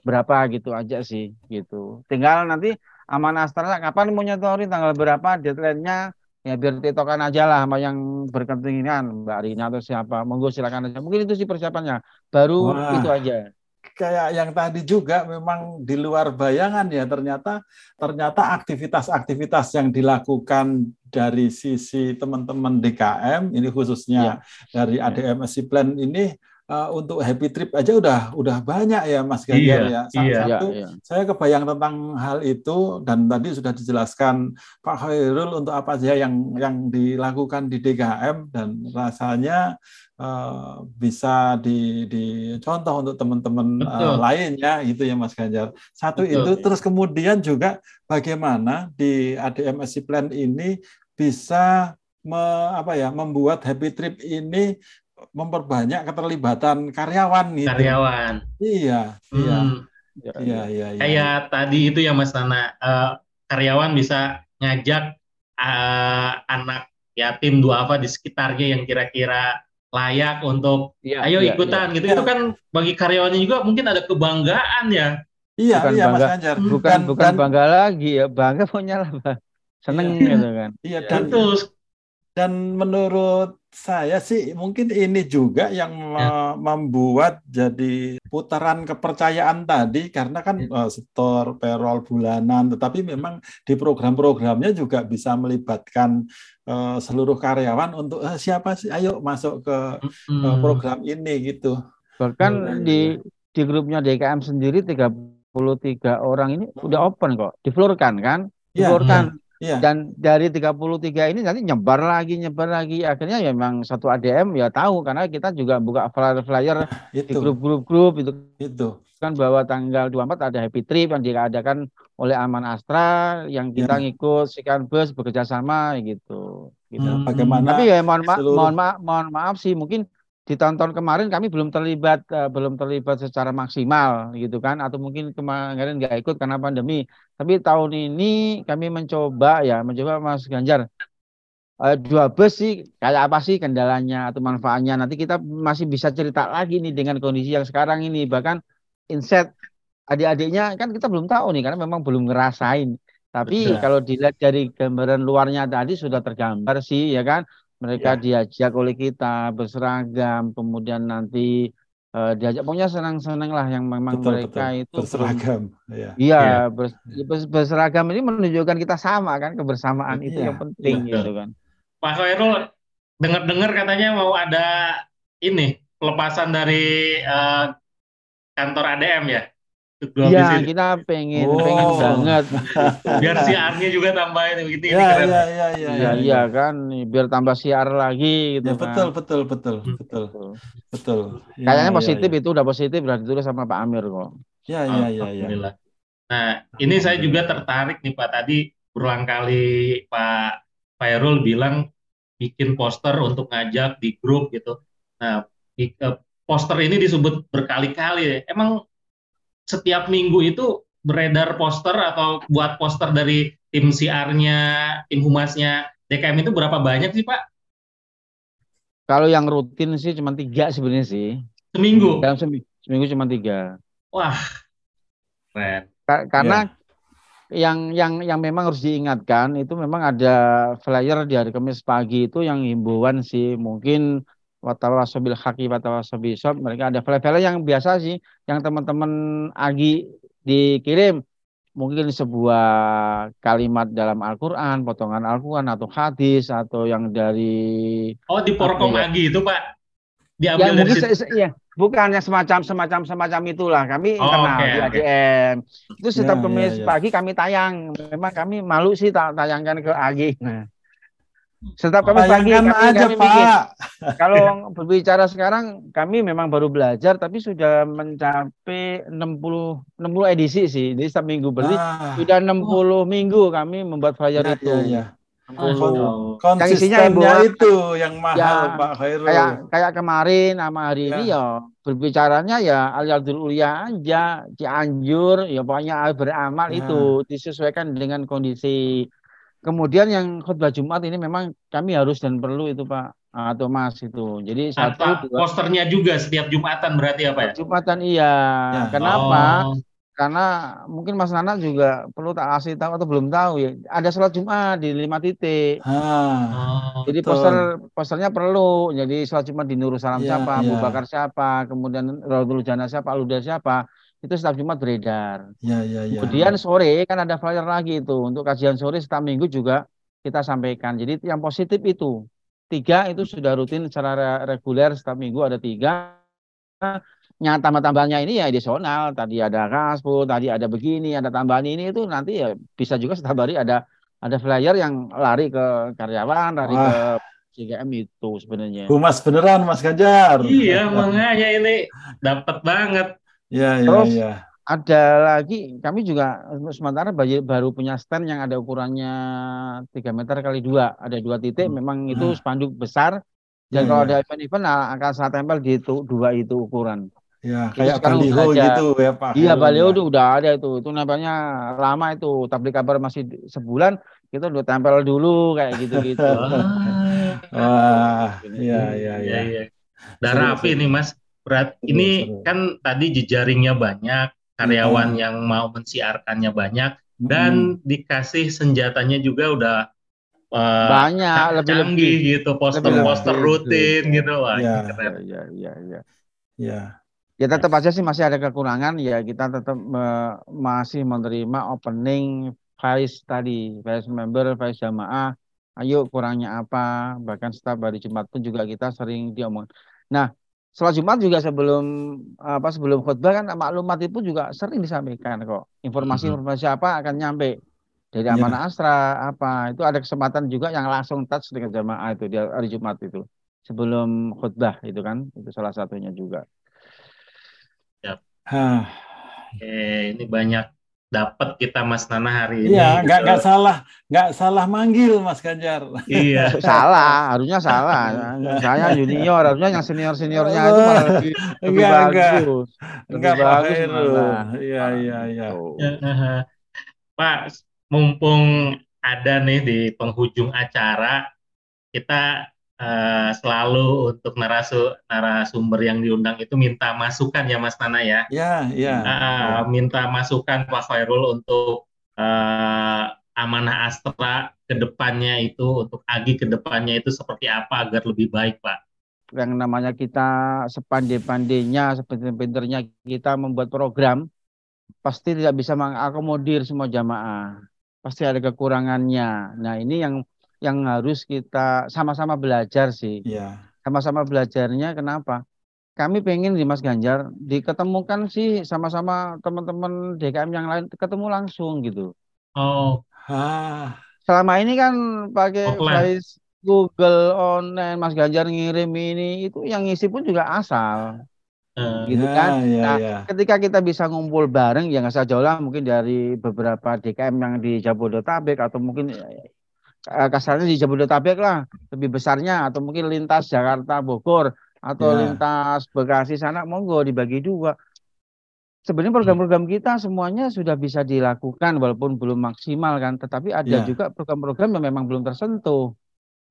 berapa gitu aja sih gitu. Tinggal nanti Aman Astra kapan mau nyetorin tanggal berapa deadline-nya ya biar titokan aja lah sama yang berkepentingan Mbak Rina atau siapa. Monggo silakan aja. Mungkin itu sih persiapannya. Baru Wah. itu aja. kayak yang tadi juga memang di luar bayangan ya ternyata ternyata aktivitas-aktivitas yang dilakukan dari sisi teman-teman DKM ini khususnya dari ADMSC Plan ini eh, untuk happy trip aja udah udah banyak ya Mas Ganjar Iya, ya. iya. Ya, Satu ya. saya kebayang tentang hal itu dan tadi sudah dijelaskan Pak Khairul untuk apa saja yang yang dilakukan di DKM dan rasanya eh, bisa di, dicontoh untuk teman-teman Betul. lainnya gitu ya Mas Ganjar. Satu Betul. itu terus kemudian juga bagaimana di ADMSC Plan ini bisa me- apa ya membuat happy trip ini memperbanyak keterlibatan karyawan gitu. Karyawan. Iya, iya. Hmm. Ya, Iya, iya, iya. Kayak tadi itu ya Mas Nana, eh, karyawan bisa ngajak eh, anak yatim duafa di sekitarnya yang kira-kira layak untuk ya, ayo ya, ikutan gitu. ya. Itu kan bagi karyawannya juga mungkin ada kebanggaan ya. Iya, Bukan iya Mas bangga. Ganjar. ya. Bukan Dan- bukan dan- bangga lagi ya, bangga punya lah. Seneng Iya. gitu kan. Iya, dan Itu dan menurut saya sih mungkin ini juga yang me- membuat jadi putaran kepercayaan tadi. Karena kan eh, setor payroll bulanan tetapi memang di program-programnya juga bisa melibatkan eh, seluruh karyawan untuk "Eh, siapa sih? Ayo masuk ke hmm, eh, program ini gitu. Bahkan Iya, di di grupnya DKM sendiri 33 orang ini udah open kok, diflorkan kan? Iya, Diflorkan. Iya. Dan dari 33 ini nanti nyebar lagi, nyebar lagi. Akhirnya ya memang satu ADM ya tahu karena kita juga buka flyer-flyer di Itu grup-grup grup itu itu. kan bahwa tanggal 24 ada happy trip yang diadakan oleh Aman Astra yang kita Ya. ngikut sekian bus bekerja sama gitu. gitu. Hmm. Bagaimana Tapi ya mohon maaf, mohon maaf, mohon maaf sih mungkin di tahun-tahun kemarin kami belum terlibat eh, belum terlibat secara maksimal gitu kan atau mungkin kemarin nggak ikut karena pandemi. Tapi tahun ini kami mencoba ya mencoba Mas Ganjar eh, dua bus sih kayak apa sih kendalanya atau manfaatnya nanti kita masih bisa cerita lagi nih dengan kondisi yang sekarang ini bahkan inset adik-adiknya kan kita belum tahu nih karena memang belum ngerasain. Tapi Betul. kalau dilihat dari gambaran luarnya tadi sudah tergambar sih ya kan mereka diajak oleh kita berseragam kemudian nanti eh, diajak pokoknya senang-senang lah yang memang betul mereka betul itu berseragam. Iya. Iya, bers- bers- berseragam ini menunjukkan kita sama kan kebersamaan itu Iya, yang penting iya. gitu kan. Pak Khairul dengar-dengar katanya mau ada ini pelepasan dari eh, kantor ADM ya. Iya, ini. kita pengen Oh. pengen banget. Biar si Arnya juga tambahin begitu ini Iya, keren. iya, iya, iya. Iya, iya kan, biar tambah siar lagi gitu Ya, betul, kan. betul, betul, Hmm. betul, Betul. betul. Ya, Kayaknya ya, positif ya. itu udah positif udah ditulis sama Pak Amir kok. Ya, ya, ya, ya. Alhamdulillah. Nah, ini saya juga tertarik nih Pak. Tadi berulang kali Pak Fairul bilang bikin poster untuk ngajak di grup gitu. Nah, eh, poster ini disebut berkali-kali. Emang setiap minggu itu beredar poster atau buat poster dari tim CR-nya, tim humasnya DKM itu berapa banyak sih Pak? Kalau yang rutin sih cuma tiga sebenarnya sih. Seminggu. Dalam seminggu, seminggu cuma tiga. Wah, keren. karena yeah. yang yang yang memang harus diingatkan itu memang ada flyer di hari Kamis pagi itu yang himbauan sih mungkin watawasobil haki watawasobil shop mereka ada flyer-flyer yang biasa sih yang teman-teman Agi dikirim. Mungkin sebuah kalimat dalam Al-Quran, potongan Al-Quran atau hadis atau yang dari Oh di Porkom ya? Agi itu Pak? Diambil ya, dari mungkin situ. iya. Bukan yang semacam semacam semacam itulah. Kami oh, internal okay, di ADM okay. itu setiap ya, Kamis ya, ya. pagi kami tayang. Memang kami malu sih tayangkan ke Agi. Nah setiap kami pagi kami, aja, kami Pak. Bikin. Kalau berbicara sekarang kami memang baru belajar tapi sudah mencapai 60 60 edisi sih. Jadi setiap minggu beli ah. sudah 60 oh. minggu kami membuat flyer ya, itu. Ya, ya. Oh. Konsistennya itu yang mahal ya, Pak Khairul. Kayak kayak kemarin sama hari ya. ini ya berbicaranya ya Al-Yadul Ulia aja, Cianjur, ya pokoknya beramal ya. itu disesuaikan dengan kondisi Kemudian yang khutbah Jumat ini memang kami harus dan perlu itu Pak atau Mas itu. Jadi satu dua, posternya juga setiap Jumatan berarti apa ya? Jumatan iya. Ya. Kenapa? Oh. Karena mungkin Mas Nana juga perlu tak kasih tahu atau belum tahu ya. Ada sholat Jumat di lima titik. Oh, Jadi betul. poster posternya perlu. Jadi sholat Jumat di Nurul Salam ya, siapa, ya. Abu Bakar siapa, kemudian Raudul Jannah siapa, Aluda siapa itu setiap Jumat beredar. Ya, ya, ya. Kemudian sore kan ada flyer lagi itu untuk kajian sore setiap minggu juga kita sampaikan. Jadi yang positif itu tiga itu sudah rutin secara reguler setiap minggu ada tiga. Nyata tambah-tambahnya ini ya additional. Tadi ada kaspu, tadi ada begini, ada tambahan ini itu nanti ya bisa juga setiap hari ada ada flyer yang lari ke karyawan, lari Wah. ke CGM itu sebenarnya. Humas beneran Mas Ganjar. Iya, makanya ini dapat banget. Ya, ya, Terus ya. ada lagi kami juga sementara baru punya stand yang ada ukurannya 3 meter kali dua, ada dua titik. Hmm. Memang itu nah. spanduk besar. Dan ya, kalau ya. ada event-event akan saya tempel di itu, dua itu ukuran. Ya, kayak baliho gitu ya Pak. Iya, baliho itu udah ada itu. Itu namanya lama itu. Tablik kabar masih sebulan, kita udah tempel dulu kayak gitu-gitu. Wah, iya iya iya. Ya. Udah rapi nih Mas. Berat. Seru, ini seru. kan tadi jejaringnya banyak, karyawan hmm. yang mau mensiarkannya banyak, hmm. dan dikasih senjatanya juga udah uh, banyak, lebih canggih lebih, gitu, poster-poster rutin gitu, wah ya, keren. Ya, ya, ya. Ya. Ya tetap aja sih masih ada kekurangan ya kita tetap uh, masih menerima opening vice tadi vice member vice jamaah ayo kurangnya apa bahkan setiap hari Jumat pun juga kita sering diomong. Nah Sholat Jumat juga sebelum apa sebelum khutbah kan maklumat itu juga sering disampaikan kok. Informasi-informasi apa akan nyampe dari iya. amanah astra apa itu ada kesempatan juga yang langsung touch dengan jamaah itu di hari Jumat itu sebelum khutbah itu kan itu salah satunya juga. Ya. Oke, ini banyak dapat kita Mas Nana hari ini. Iya, nggak nggak salah, nggak salah manggil Mas Ganjar. Iya. salah, harusnya salah. Saya junior, harusnya yang senior seniornya itu malah lebih, lebih enggak, bagus. Enggak, lebih bagus Iya, iya, iya. Pak, mumpung ada nih di penghujung acara, kita uh, selalu untuk narasu, narasumber yang diundang itu minta masukan ya Mas Nana ya. Ya, ya. Uh, minta masukan Pak Khairul untuk uh, amanah Astra ke depannya itu untuk Agi ke depannya itu seperti apa agar lebih baik Pak. Yang namanya kita sepandai-pandainya, sepinter-pinternya kita membuat program pasti tidak bisa mengakomodir semua jamaah. Pasti ada kekurangannya. Nah, ini yang yang harus kita sama-sama belajar sih. Iya. Sama-sama belajarnya kenapa? Kami pengen di Mas Ganjar diketemukan sih sama-sama teman-teman DKM yang lain ketemu langsung gitu. Oh. Ah. Selama ini kan pakai Face Google online Mas Ganjar ngirim ini itu yang ngisi pun juga asal. Uh, gitu kan. Ya, nah, ya. ketika kita bisa ngumpul bareng ya nggak usah jauh lah mungkin dari beberapa DKM yang di Jabodetabek atau mungkin kasarnya di Jabodetabek lah lebih besarnya atau mungkin lintas Jakarta Bogor atau ya. lintas Bekasi sana monggo dibagi dua sebenarnya program-program kita semuanya sudah bisa dilakukan walaupun belum maksimal kan tetapi ada ya. juga program-program yang memang belum tersentuh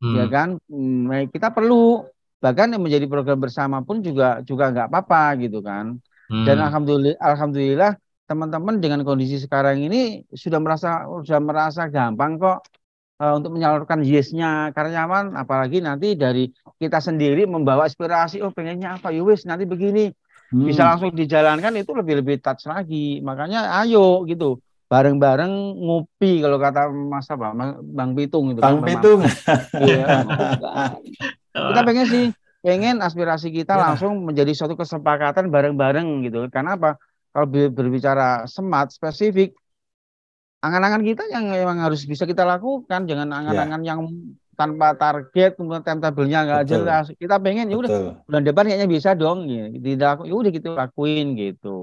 hmm. ya kan hmm, kita perlu bahkan yang menjadi program bersama pun juga juga nggak apa-apa gitu kan hmm. dan alhamdulillah alhamdulillah teman-teman dengan kondisi sekarang ini sudah merasa sudah merasa gampang kok uh, untuk menyalurkan yesnya karyawan apalagi nanti dari kita sendiri membawa aspirasi oh pengennya apa? Yowis ya nanti begini. Hmm. bisa langsung dijalankan itu lebih lebih touch lagi. Makanya ayo gitu. Bareng-bareng ngopi kalau kata Mas apa Bang Pitung itu Bang kan, Pitung. Iya, kita pengen sih pengen aspirasi kita ya. langsung menjadi suatu kesepakatan bareng-bareng gitu. Karena apa? Kalau berbicara smart spesifik angan-angan kita yang memang harus bisa kita lakukan jangan ya. angan-angan ya. yang tanpa target kemudian timetable-nya nggak jelas kita pengen ya udah bulan depan kayaknya bisa dong gitu tidak ya udah gitu lakuin gitu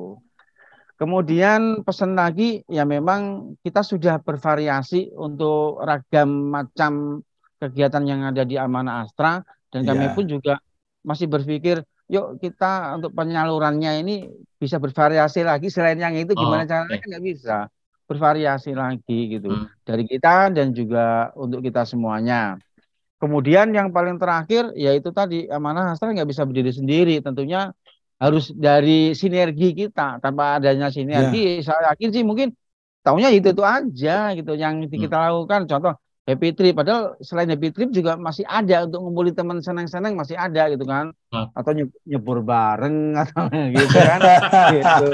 kemudian pesan lagi ya memang kita sudah bervariasi untuk ragam macam kegiatan yang ada di Amanah Astra dan kami yeah. pun juga masih berpikir yuk kita untuk penyalurannya ini bisa bervariasi lagi selain yang itu gimana oh, caranya okay. nggak bisa bervariasi lagi gitu hmm. dari kita dan juga untuk kita semuanya. Kemudian yang paling terakhir yaitu tadi amanah hasrat nggak bisa berdiri sendiri tentunya harus dari sinergi kita tanpa adanya sinergi yeah. saya yakin sih mungkin tahunya itu itu aja gitu yang kita hmm. lakukan contoh happy trip padahal selain happy trip juga masih ada untuk ngumpulin teman senang-senang masih ada gitu kan hmm. atau nyebur bareng atau gitu kan gitu.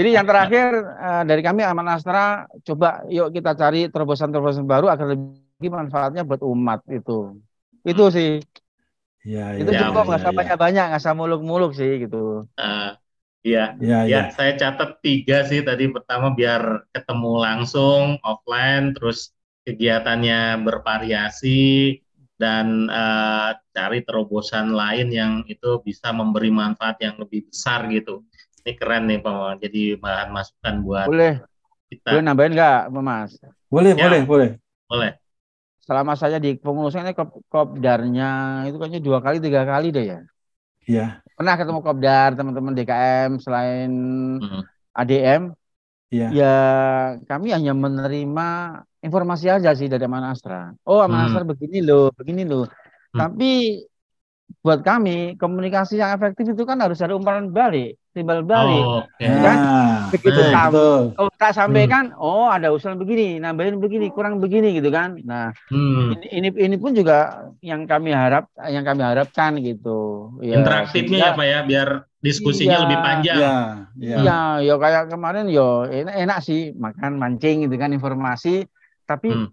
jadi yang terakhir uh, dari kami Aman Astra coba yuk kita cari terobosan-terobosan baru agar lebih manfaatnya buat umat itu itu hmm. sih ya, itu ya, cukup nggak ya, usah banyak-banyak nggak usah muluk-muluk sih gitu uh. Iya, ya, ya, ya. saya catat tiga sih tadi. Pertama biar ketemu langsung offline, terus kegiatannya bervariasi dan uh, cari terobosan lain yang itu bisa memberi manfaat yang lebih besar gitu. Ini keren nih Pak, jadi bahan masukan buat boleh. kita. Boleh nambahin nggak, Mas? Boleh, ya. boleh, boleh. Boleh. Selama saya di pengurusan ini kop kopdarnya itu kayaknya dua kali tiga kali deh ya. Iya. Pernah ketemu kopdar teman-teman DKM selain hmm. ADM. Iya. Ya kami hanya menerima informasi aja sih dari Aman Astra. Oh Aman hmm. Astra begini loh, begini loh. Hmm. Tapi buat kami komunikasi yang efektif itu kan harus ada umpan balik, timbal balik, oh, okay. kan? Nah, Begitu eh, tahu, kalau tak sampaikan, hmm. oh ada usulan begini, nambahin begini, kurang begini gitu kan. Nah hmm. ini, ini ini pun juga yang kami harap, yang kami harapkan gitu. Ya, Interaktifnya ya pak ya, biar diskusinya iya, lebih panjang. Iya, iya. Ya, ya kayak kemarin yo enak, enak sih makan mancing gitu kan informasi tapi hmm.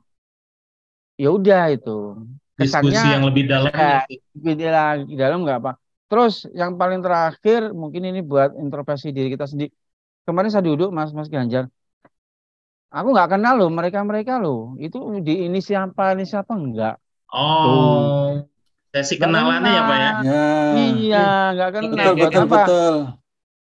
ya udah itu. Kesannya diskusi yang lebih dalam. ya, lebih lagi dalam nggak apa. Terus yang paling terakhir mungkin ini buat introspeksi diri kita sendiri kemarin saya duduk mas mas Ganjar. Aku nggak kenal loh mereka mereka loh. Itu di ini siapa ini siapa enggak oh Tuh. sesi kenalannya ya pak ya, ya. iya nggak kenal. Betul, betul, apa betul.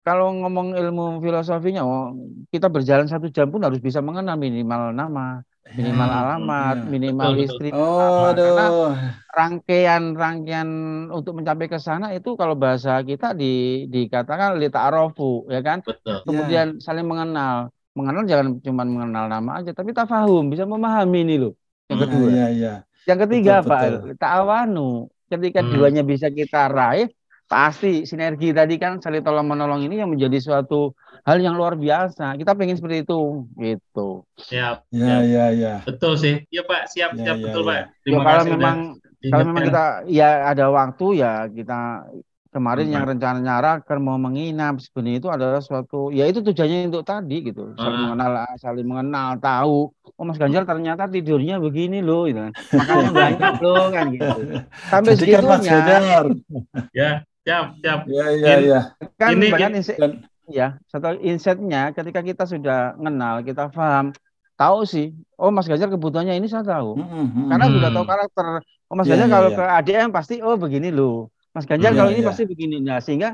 kalau ngomong ilmu filosofinya oh kita berjalan satu jam pun harus bisa mengenal minimal nama minimal hmm, alamat, ya. minimal betul, istri. Oh, aduh. rangkaian rangkaian untuk mencapai ke sana itu kalau bahasa kita di dikatakan lita arofu, ya kan? Betul. Kemudian ya. saling mengenal. Mengenal jangan cuma mengenal nama aja, tapi tafahum, bisa memahami ini loh. Yang hmm, kedua. Ya, ya. Yang ketiga betul, apa? Ta'awanu. Ketika hmm. duanya bisa kita raih, pasti sinergi tadi kan saling tolong menolong ini yang menjadi suatu hal yang luar biasa. Kita pengen seperti itu, gitu. Siap. Ya, ya, ya. Betul sih. Iya Pak, siap, ya, siap ya, betul ya. Pak. Ya, Terima ya, kalau memang kalau memang kita ya ada waktu ya kita kemarin hmm. yang rencananya raker mau menginap sebenarnya itu adalah suatu ya itu tujuannya untuk tadi gitu saling hmm. mengenal saling mengenal tahu oh Mas Ganjar ternyata tidurnya begini loh gitu kan makanya banyak loh kan gitu sampai segitunya kan ya siap siap ya ya ya kan ini, banyak ini, ya satu insightnya ketika kita sudah kenal kita paham tahu sih oh Mas Ganjar kebutuhannya ini saya tahu mm -hmm. karena sudah tahu karakter oh Mas yeah, Ganjar yeah, kalau yeah. ke ADM pasti oh begini loh Mas Ganjar yeah, kalau ini yeah. pasti begini nah sehingga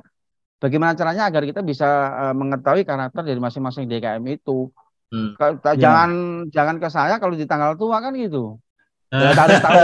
bagaimana caranya agar kita bisa uh, mengetahui karakter dari masing-masing DKM itu hmm. yeah. jangan jangan ke saya kalau di tanggal tua kan gitu Ya, harus tahu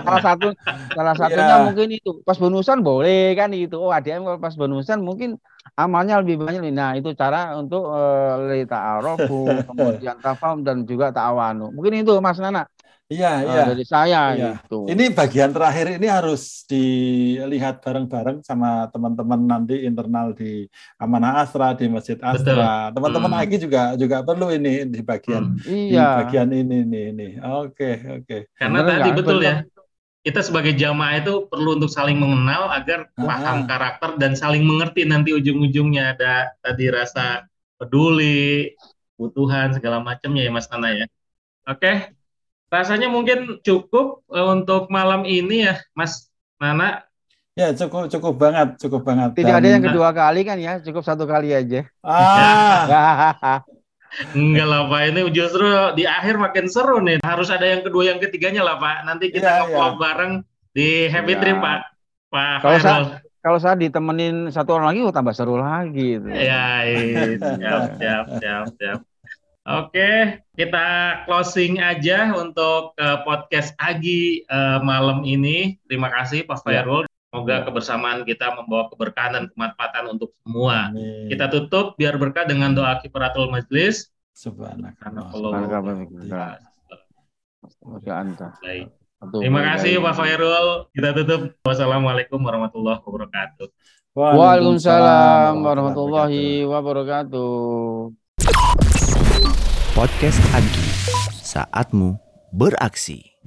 salah satu salah satunya yeah. mungkin itu pas bonusan boleh kan itu oh ADM kalau pas bonusan mungkin amalnya lebih banyak nah itu cara untuk uh, lita arofu kemudian tafam dan juga ta'awanu mungkin itu Mas Nana Iya, uh, iya. dari saya Iya. gitu. Ini bagian terakhir ini harus dilihat bareng-bareng sama teman-teman nanti internal di Amanah Asra di Masjid Asra. Teman-teman Hmm. Juga juga perlu ini di bagian Hmm. di iya. bagian ini nih ini. Oke, oke. Karena Bener tadi betul ya, kita sebagai jamaah itu perlu untuk saling mengenal agar Ah. paham karakter dan saling mengerti nanti ujung-ujungnya ada tadi rasa peduli, kebutuhan segala macamnya ya Mas Nana ya. Oke, rasanya mungkin cukup eh, untuk malam ini ya Mas Nana. Ya, cukup cukup banget, cukup banget. Tidak ada Dan- yang kedua kali kan ya, cukup satu kali aja. Ah, Enggak lah Pak, ini justru di akhir makin seru nih. Harus ada yang kedua, yang ketiganya lah Pak. Nanti kita Iya, nge-vlog iya. bareng di Happy Iya. Trip Pak. Pak Kalau saya- Kalau saya ditemenin satu orang lagi, oh, tambah seru lagi. Ya, iya. siap, siap, siap, siap. Oke, kita closing aja untuk eh, podcast Agi eh, malam ini. Terima kasih Pak Ya. Semoga Ya. kebersamaan kita membawa keberkahan dan kemanfaatan untuk semua. amin. Kita tutup biar berkah dengan doa kifaratul majlis. Subhanallah. Subhanallah. Baik. Terima kasih. Pak Fairul. Kita tutup. Wassalamualaikum warahmatullahi wabarakatuh. Waalaikumsalam warahmatullahi wabarakatuh. Podcast Agi, saatmu beraksi.